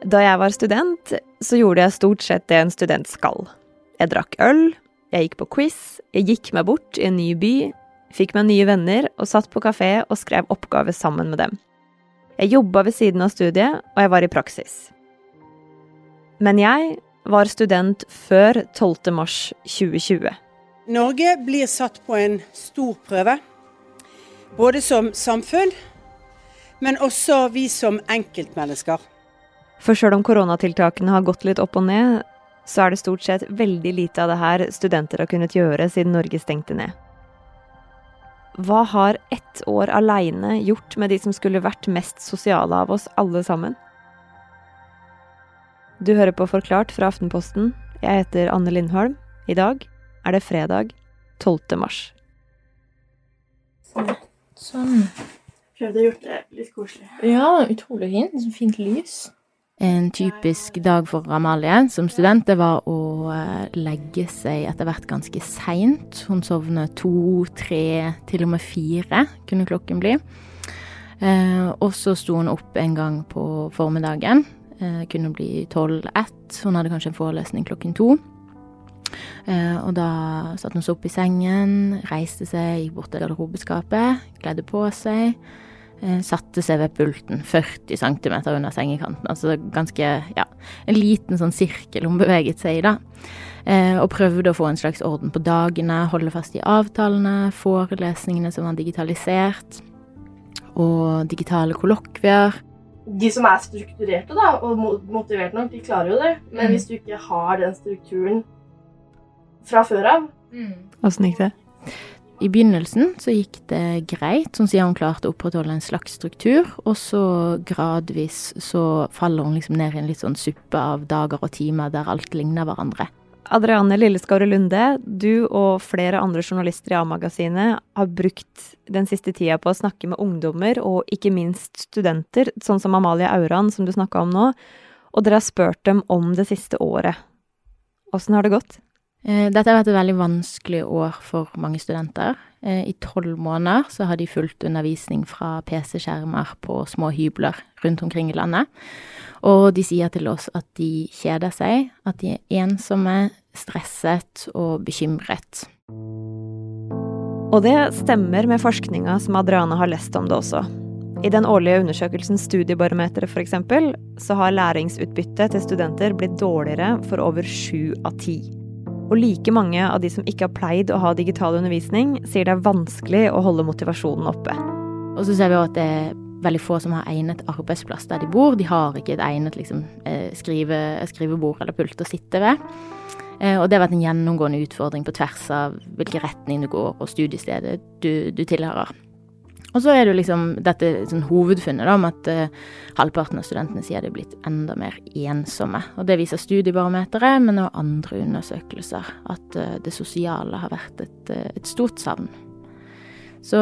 Da jeg var student, så gjorde jeg stort sett det en student skal. Jeg drakk øl, jeg gikk på quiz, jeg gikk meg bort i en ny by, fikk meg nye venner og satt på kafé og skrev oppgaver sammen med dem. Jeg jobba ved siden av studiet, og jeg var i praksis. Men jeg var student før 12. mars 2020. Norge blir satt på en stor prøve. Både som samfunn, men også vi som enkeltmennesker. For sjøl om koronatiltakene har gått litt opp og ned, så er det stort sett veldig lite av det her studenter har kunnet gjøre siden Norge stengte ned. Hva har ett år aleine gjort med de som skulle vært mest sosiale av oss alle sammen? Du hører på Forklart fra Aftenposten. Jeg heter Anne Lindholm. I dag er det fredag 12. mars. Sånn. Prøvde å gjøre det litt koselig. Ja, utrolig fint. Så fint lys. En typisk dag for Amalie som student, det var å eh, legge seg etter hvert ganske seint. Hun sovnet to, tre, til og med fire kunne klokken bli. Eh, og så sto hun opp en gang på formiddagen. Eh, kunne bli tolv-ett. Hun hadde kanskje en forelesning klokken to. Og da satte hun seg opp i sengen, reiste seg, gikk bort til garderobeskapet, kledde på seg. Eh, satte seg ved pulten 40 cm under sengekanten. Altså ganske, ja, en liten sånn sirkel hun beveget seg i, da. Eh, og prøvde å få en slags orden på dagene, holde fast i avtalene, forelesningene som var digitalisert, og digitale kollokvier. De som er strukturerte da, og motiverte nok, de klarer jo det. Men Mm. hvis du ikke har den strukturen fra før av Åssen gikk det? I begynnelsen så gikk det greit, sånn siden hun klarte å opprettholde en slags struktur. Og så gradvis så faller hun liksom ned i en litt sånn suppe av dager og timer der alt ligner hverandre. Adriane Lilleskaure Lunde, du og flere andre journalister i A-magasinet har brukt den siste tida på å snakke med ungdommer, og ikke minst studenter, sånn som Amalie Auran, som du snakka om nå, og dere har spurt dem om det siste året. Åssen har det gått? Eh, Dette har vært et veldig vanskelig år for mange studenter. Eh, I tolv måneder så har de fulgt undervisning fra PC-skjermer på små hybler rundt omkring i landet. Og de sier til oss at de kjeder seg, at de er ensomme, stresset og bekymret. Og det stemmer med forskninga som Adriane har lest om det også. I den årlige undersøkelsen Studiebarometeret f.eks., så har læringsutbyttet til studenter blitt dårligere for over sju av ti. Og like mange av de som ikke har pleid å ha digital undervisning, sier det er vanskelig å holde motivasjonen oppe. Og så ser vi at det er veldig få som har egnet arbeidsplass der de bor. De har ikke et egnet liksom, eh, skrive, skrivebord eller pult å sitte ved. Eh, Og det har vært en gjennomgående utfordring på tvers av hvilken retning du går og studiestedet du, du tilhører. Og så er det jo liksom dette sånn hovedfunnet da, om at eh, halvparten av studentene sier de er blitt enda mer ensomme. Og det viser Studiebarometeret, men også andre undersøkelser, at eh, det sosiale har vært et, eh, et stort savn. Så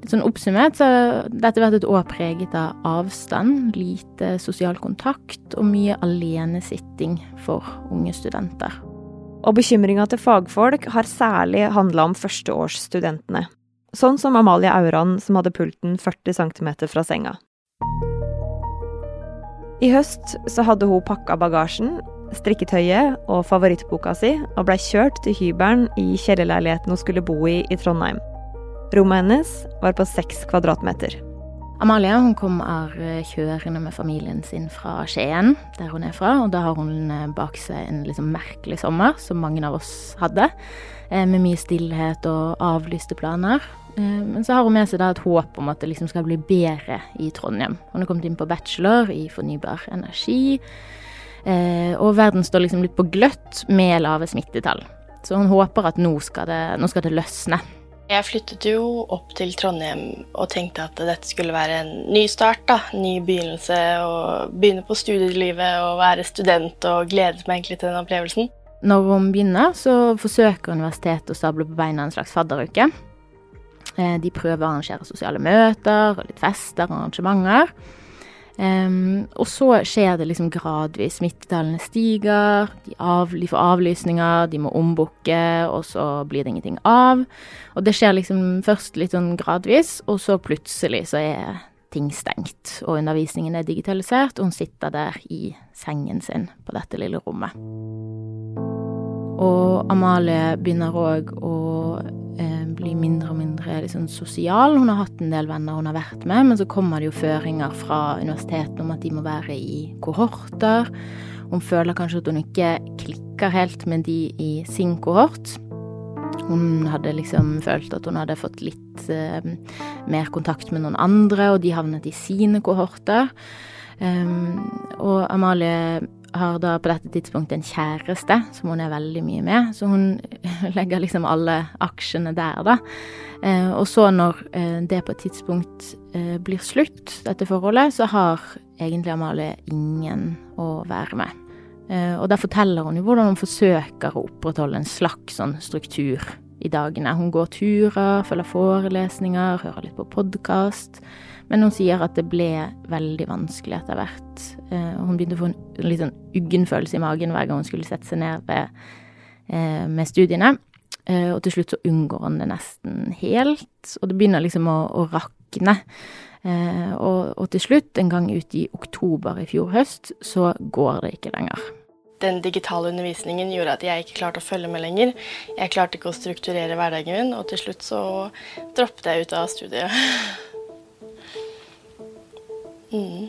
litt sånn oppsummert så har dette vært et år preget av avstand, lite sosial kontakt og mye alenesitting for unge studenter. Og bekymringa til fagfolk har særlig handla om førsteårsstudentene. Sånn som Amalie Auran, som hadde pulten 40 cm fra senga. I høst så hadde hun pakka bagasjen, strikketøyet og favorittboka si, og blei kjørt til hybelen i kjellerleiligheten hun skulle bo i i Trondheim. Rommet hennes var på seks kvadratmeter. Amalie hun kommer kjørende med familien sin fra Skien, der hun er fra. Og da har hun eh, bak seg en liksom merkelig sommer, som mange av oss hadde. eh, Med mye stillhet og avlyste planer. Eh, Men så har hun med seg da et håp om at det liksom skal bli bedre i Trondheim. Hun har kommet inn på bachelor i fornybar energi. eh, Og verden står liksom litt på gløtt med lave smittetall. Så hun håper at nå skal det, nå skal det løsne. Jeg flyttet jo opp til Trondheim og tenkte at dette skulle være en ny start. da, Ny begynnelse. og Begynne på studielivet og være student og gledet meg egentlig til den opplevelsen. Når hun begynner, så forsøker universitetet å stable på beina en slags fadderuke. De prøver å arrangere sosiale møter og litt fester og arrangementer. Um, og så skjer det liksom gradvis. Smittetallene stiger, de, av, de får avlysninger, de må ombooke, og så blir det ingenting av. Og det skjer liksom først litt sånn gradvis, og så plutselig så er ting stengt, og undervisningen er digitalisert, og hun sitter der i sengen sin på dette lille rommet. Og Amalie begynner òg å bli mindre og mindre liksom, sosial. Hun har hatt en del venner hun har vært med, men så kommer det jo føringer fra universitetet om at de må være i kohorter. Hun føler kanskje at hun ikke klikker helt med de i sin kohort. Hun hadde liksom følt at hun hadde fått litt eh, mer kontakt med noen andre, og de havnet i sine kohorter. Um, og Amalie har da på dette tidspunktet en kjæreste som hun er veldig mye med, så hun legger liksom alle aksjene der, da. Eh, og så når eh, det på et tidspunkt eh, blir slutt, dette forholdet, så har egentlig Amalie ingen å være med. Og da forteller hun jo hvordan hun forsøker å opprettholde en slags sånn struktur i dagene. Hun går turer, følger forelesninger, hører litt på podkast. Men hun sier at det ble veldig vanskelig etter hvert. Eh, hun begynte å få en litt sånn uggen følelse i magen hver gang hun skulle sette seg ned ved, eh, med studiene. Eh, og til slutt så unngår hun det nesten helt, og det begynner liksom å, å rakne. Og, og til slutt, en gang ut i oktober i fjor høst, så går det ikke lenger den digitale undervisningen gjorde at jeg ikke klarte å følge med lenger. Jeg klarte ikke å strukturere hverdagen min, og til slutt så droppet jeg ut av studiet. Mm.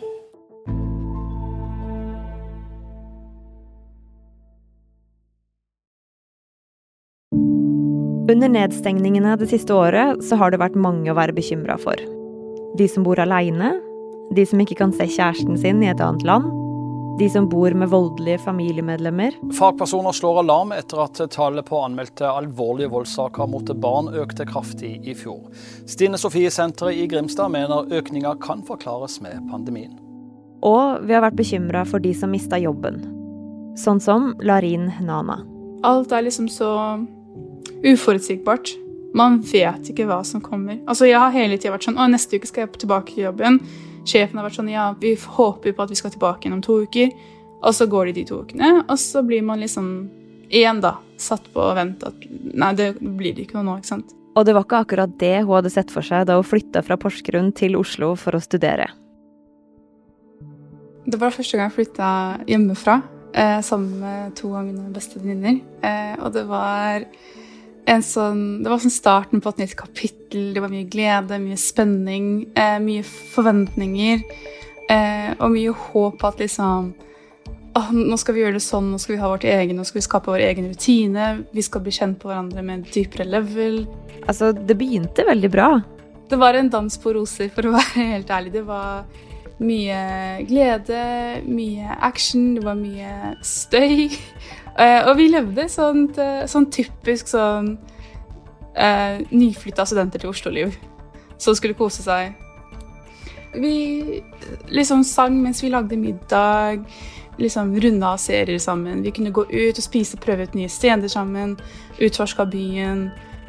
Under nedstengningene det siste året så har det vært mange å være bekymra for. De som bor aleine, de som ikke kan se kjæresten sin i et annet land, de som bor med voldelige familiemedlemmer. Fagpersoner slår alarm etter at tallet på anmeldte alvorlige voldssaker mot barn økte kraftig i fjor. Stine Sofie-senteret i Grimstad mener økninga kan forklares med pandemien. Og vi har vært bekymra for de som mista jobben. Sånn som Larin Nana. Alt er liksom så uforutsigbart. Man vet ikke hva som kommer. Altså, Jeg har hele tida vært sånn Å, neste uke skal jeg tilbake til jobben. Sjefen har vært sånn Ja, vi håper på at vi skal tilbake igjen om to uker. Og så går de de to ukene, og så blir man liksom igjen da satt på å vente at Nei, det blir det ikke noe nå, ikke sant. Og det var ikke akkurat det hun hadde sett for seg da hun flytta fra Porsgrunn til Oslo for å studere. Det var første gang jeg flytta hjemmefra eh, sammen med to av mine beste venninner. Eh, og det var sånn Det var sånn starten på et nytt kapittel. Det var mye glede, mye spenning, eh, mye forventninger. Eh, og mye håp at liksom oh, Nå skal vi gjøre det sånn, nå skal vi ha vårt egen, nå skal vi skape vår egen rutine. Vi skal bli kjent på hverandre med en dypere level. Altså, det begynte veldig bra. Det var en dans på roser, for å være helt ærlig. Det var mye glede, mye action, det var mye støy. Uh, og vi levde sånt, sånn typisk sånn uh, nyflytta studenter til Oslo-liv som skulle kose seg. Vi liksom sang mens vi lagde middag, liksom runda av serier sammen. Vi kunne gå ut og spise, prøve ut nye steder sammen, utforska byen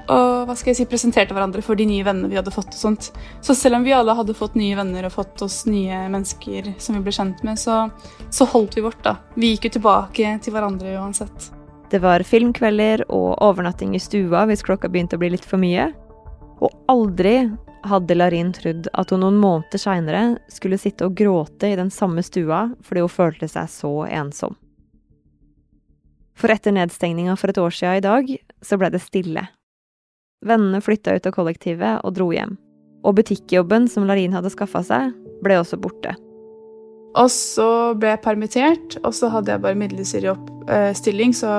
og hva skal jeg si, presenterte hverandre for de nye vennene vi hadde fått. og sånt. Så selv om vi alle hadde fått nye venner og fått oss nye mennesker som vi ble kjent med, så, så holdt vi vårt, da. Vi gikk jo tilbake til hverandre uansett. Det var filmkvelder og overnatting i stua hvis klokka begynte å bli litt for mye. Og aldri hadde Larin trodd at hun noen måneder seinere skulle sitte og gråte i den samme stua fordi hun følte seg så ensom. For etter nedstengninga for et år sia i dag, så ble det stille. Vennene flytta ut av kollektivet og dro hjem. Og butikkjobben som Larin hadde skaffa seg, ble også borte. Og så ble jeg permittert, og så hadde jeg bare midlertidig eh, stilling, så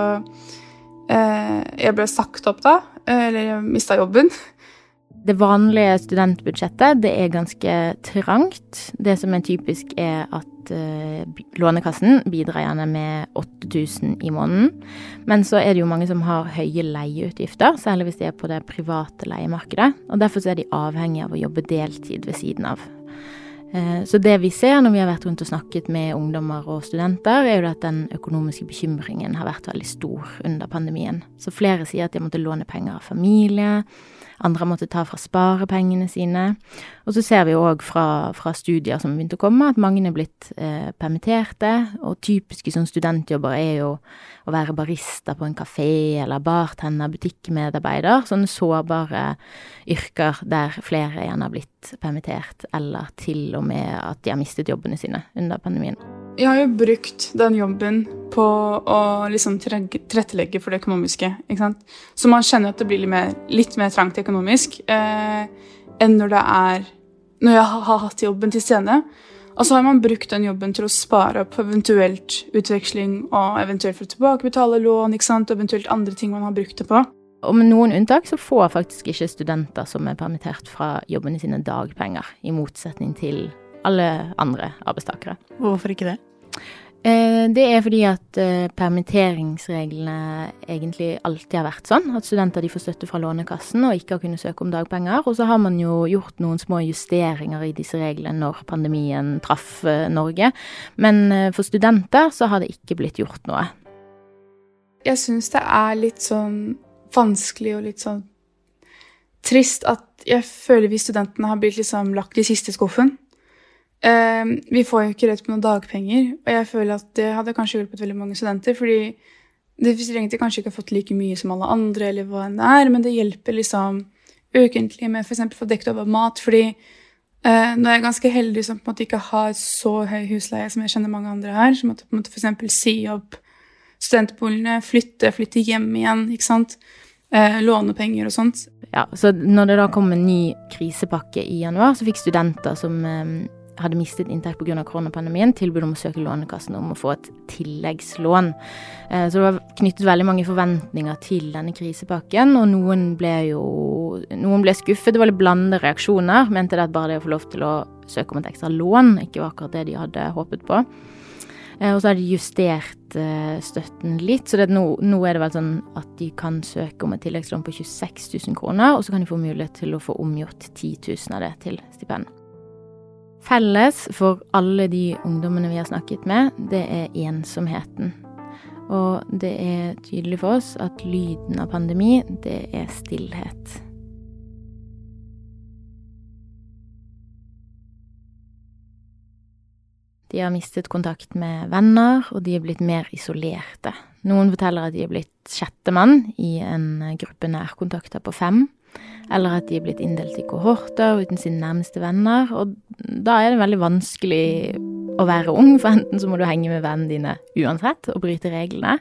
eh, jeg ble sagt opp da. Eller jeg mista jobben. Det vanlige studentbudsjettet det er ganske trangt. Det som er typisk, er at uh, Lånekassen bidrar gjerne med 8000 i måneden. Men så er det jo mange som har høye leieutgifter, særlig hvis de er på det private leiemarkedet. Og derfor er de avhengige av å jobbe deltid ved siden av. Eh, så det vi ser når vi har vært rundt og snakket med ungdommer og studenter, er jo at den økonomiske bekymringen har vært veldig stor under pandemien. Så flere sier at de måtte låne penger av familie, andre måtte ta fra sparepengene sine. Og så ser vi òg fra, fra, studier som begynte å komme, at mange er blitt eh, permitterte. Og typiske sånn studentjobber er jo å være barista på en kafé eller bartender, butikkmedarbeider. Sånne sårbare yrker der flere igjen har blitt permittert, eller til og med at de har mistet jobbene sine under pandemien. Jeg har jo brukt den jobben på å liksom tilrettelegge for det økonomiske. ikke sant? Så man kjenner at det blir litt mer, litt mer trangt økonomisk eh, enn når det er Når jeg har hatt jobben til stede. Og så har man brukt den jobben til å spare opp eventuelt utveksling og eventuelt for å tilbakebetale lån ikke sant? og eventuelt andre ting man har brukt det på. Og med noen unntak så får faktisk ikke studenter som er permittert fra jobbene sine, dagpenger, i motsetning til alle andre arbeidstakere. Hvorfor ikke det? Eh, det er fordi at eh, permitteringsreglene egentlig alltid har vært sånn. At studenter de får støtte fra Lånekassen og ikke har kunnet søke om dagpenger. Og så har man jo gjort noen små justeringer i disse reglene når pandemien traff eh, Norge. Men for studenter så har det ikke blitt gjort noe. Jeg syns det er litt sånn vanskelig og litt sånn trist at jeg føler vi studentene har blitt liksom lagt i siste skuffen. Uh, vi får jo ikke rett på noen dagpenger, og jeg føler at det hadde kanskje hjulpet veldig mange studenter. fordi det egentlig kanskje ikke har fått like mye som alle andre, eller hva enn det er, men det hjelper liksom ukentlig med f.eks. å få dekket over mat. fordi uh, nå er jeg ganske heldig som på en måte ikke har så høy husleie som jeg kjenner mange andre her, som at på en måte f.eks. si opp studentboligene, flytte, flytte hjem igjen, ikke sant. Eh, låne penger og sånt. Ja, så når det da kom en ny krisepakke i januar, så fikk studenter som eh, hadde mistet inntekt pga. koronapandemien, tilbud om å søke Lånekassen om å få et tilleggslån. Eh, så det var knyttet veldig mange forventninger til denne krisepakken, og noen ble jo noen ble skuffet. Det var litt blandede reaksjoner. Mente det at bare det å få lov til å søke om et ekstra lån ikke var akkurat det de hadde håpet på. Eh, og så har de justert eh, støtten litt, så nå, nå, er det vel sånn at de kan søke om et tilleggslån på 26 000 kroner, og så kan de få mulighet til å få omgjort 10 000 av det til stipend. Felles for alle de ungdommene vi har snakket med, det er ensomheten. Og det er tydelig for oss at lyden av pandemi, det er stillhet. De har mistet kontakt med venner, og de er blitt mer isolerte. Noen forteller at de er blitt sjettemann i en gruppe nærkontakter på fem eller at de er blitt inndelt i kohorter uten sine nærmeste venner. Og da er det veldig vanskelig å være ung, for enten så må du henge med vennene dine uansett og bryte reglene,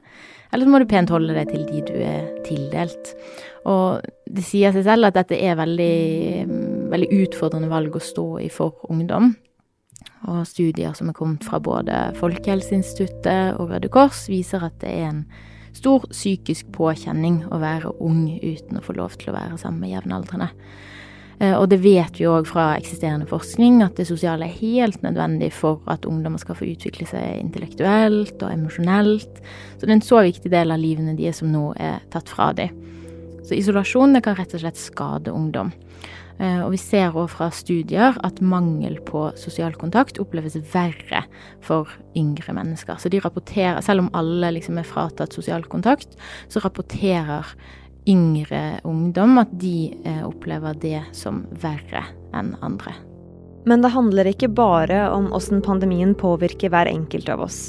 eller så må du pent holde deg til de du er tildelt. Og det sier seg selv at dette er veldig, veldig utfordrende valg å stå i for ungdom. Og studier som er kommet fra både Folkehelseinstituttet og Røde Kors, viser at det er en stor psykisk påkjenning å være ung uten å få lov til å være sammen med jevnaldrende. Eh, og det vet vi òg fra eksisterende forskning, at det sosiale er helt nødvendig for at ungdommer skal få utvikle seg intellektuelt og emosjonelt. Så det er en så viktig del av livene de er som nå er tatt fra dem. Så isolasjon kan rett og slett skade ungdom. Eh, og vi ser òg fra studier at mangel på sosial kontakt oppleves verre for yngre mennesker. Så de rapporterer, selv om alle liksom er fratatt sosial kontakt, så rapporterer yngre ungdom at de eh, opplever det som verre enn andre. Men det handler ikke bare om åssen pandemien påvirker hver enkelt av oss.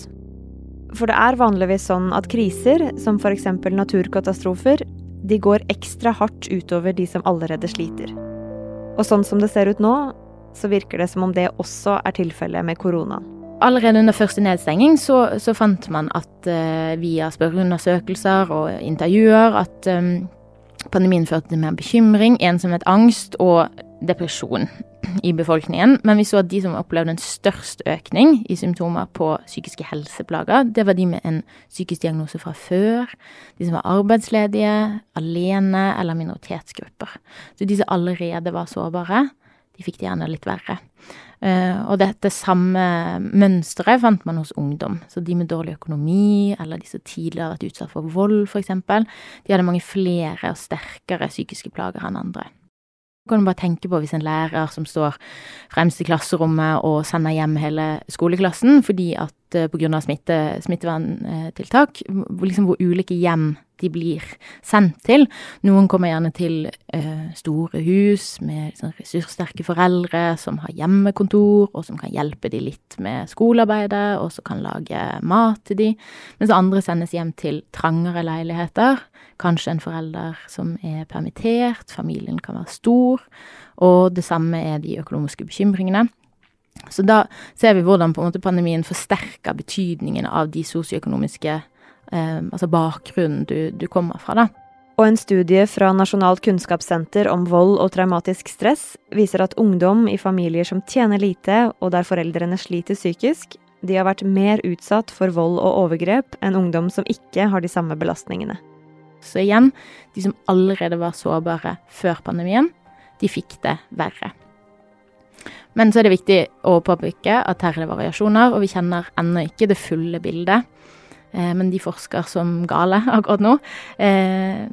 For det er vanligvis sånn at kriser, som f.eks. naturkatastrofer, de går ekstra hardt utover de som allerede sliter. Og sånn som det ser ut nå, så virker det som om det også er tilfellet med koronaen. Allerede under første nedstenging så, så fant man at uh, via spørreundersøkelser og intervjuer at um, pandemien førte til mer bekymring, ensomhet, angst og depresjon i befolkningen. Men vi så at de som opplevde en størst økning i symptomer på psykiske helseplager, det var de med en psykisk diagnose fra før, de som var arbeidsledige, alene eller minoritetsgrupper. Så de som allerede var sårbare, de fikk det gjerne litt verre. Uh, og dette samme mønsteret fant man hos ungdom. Så de med dårlig økonomi, eller de som tidligere har vært utsatt for vold, f.eks., de hadde mange flere og sterkere psykiske plager enn andre. Kan du bare tenke på hvis en lærer som står fremst i klasserommet og sender hjem hele skoleklassen fordi at uh, pga. Smitte, smitteverntiltak, liksom hvor ulike hjem de blir sendt til. Noen kommer gjerne til eh, store hus med sånn, ressurssterke foreldre som har hjemmekontor, og som kan hjelpe de litt med skolearbeidet, og som kan lage mat til de. Mens andre sendes hjem til trangere leiligheter. Kanskje en forelder som er permittert, familien kan være stor, og det samme er de økonomiske bekymringene. Så da ser vi hvordan måte pandemien forsterker betydningen av de sosioøkonomiske eh, Altså bakgrunnen du, du kommer fra, da. Og en studie fra Nasjonalt kunnskapssenter om vold og traumatisk stress viser at ungdom i familier som tjener lite, og der foreldrene sliter psykisk, de har vært mer utsatt for vold og overgrep enn ungdom som ikke har de samme belastningene. Så igjen, de som allerede var sårbare før pandemien, de fikk det verre. Men så er det viktig å påpeke at her er det variasjoner, og vi kjenner ennå ikke det fulle bildet. Eh, men de forsker som gale akkurat nå. Eh,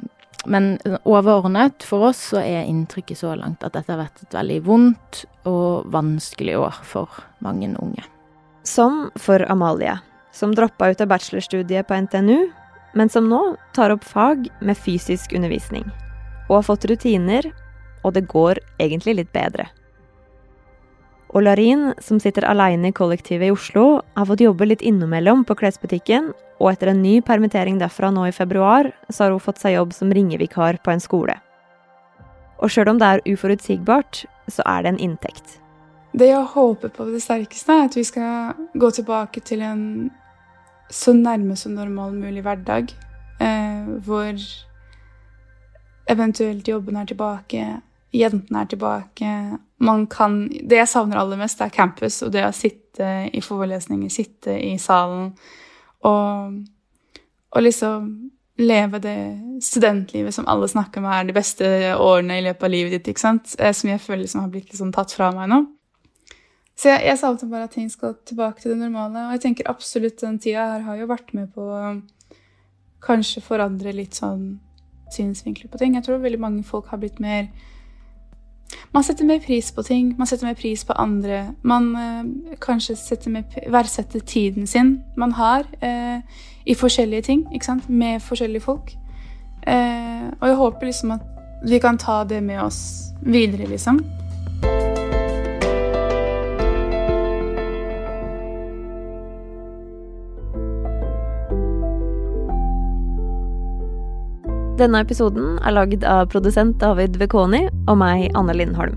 men overordnet for oss så er inntrykket så langt at dette har vært et veldig vondt og vanskelig år for mange unge. Som for Amalie, som droppa ut av bachelorstudiet på NTNU men som nå tar opp fag med fysisk undervisning. Og har fått rutiner, og det går egentlig litt bedre. Og Larin, som sitter aleine i kollektivet i Oslo, har fått jobbe litt innimellom på klesbutikken, og etter en ny permittering derfra nå i februar, så har hun fått seg jobb som ringevikar på en skole. Og sjøl om det er uforutsigbart, så er det en inntekt. Det jeg håper på det sterkeste, er at vi skal gå tilbake til en så nærme som normal mulig hverdag. Eh, hvor eventuelt jobben er tilbake, jentene er tilbake. Man kan Det jeg savner aller mest, er campus og det å sitte i forelesninger, sitte i salen og, og liksom leve det studentlivet som alle snakker om er de beste årene i løpet av livet ditt, ikke sant? Eh, som jeg føler liksom har blitt liksom tatt fra meg nå. Så jeg, jeg savner bare at ting skal tilbake til det normale. Og jeg tenker absolutt den tida her har jo vært med på å kanskje forandre litt sånn synsvinkler på ting. Jeg tror veldig mange folk har blitt mer Man setter mer pris på ting. Man setter mer pris på andre. Man eh, kanskje verdsetter tiden sin man har eh, i forskjellige ting, ikke sant? med forskjellige folk. Eh, og jeg håper liksom at vi kan ta det med oss videre, liksom. Denne episoden er lagd av produsent David Vekoni og meg, Anne Lindholm.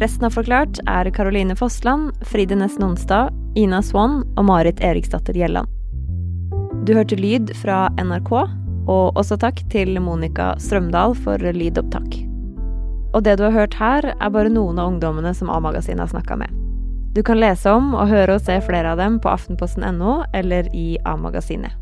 Resten av Forklart er Caroline Fossland, Fride Nesten Onsdag, Ina Swann og Marit Eriksdatter Gjelland. Du hørte lyd fra NRK, og også takk til Monica Strømdal for lydopptak. Og det du har hørt her, er bare noen av ungdommene som A-magasinet har snakka med. Du kan lese om og høre og se flere av dem på aftenposten.no eller i A-magasinet.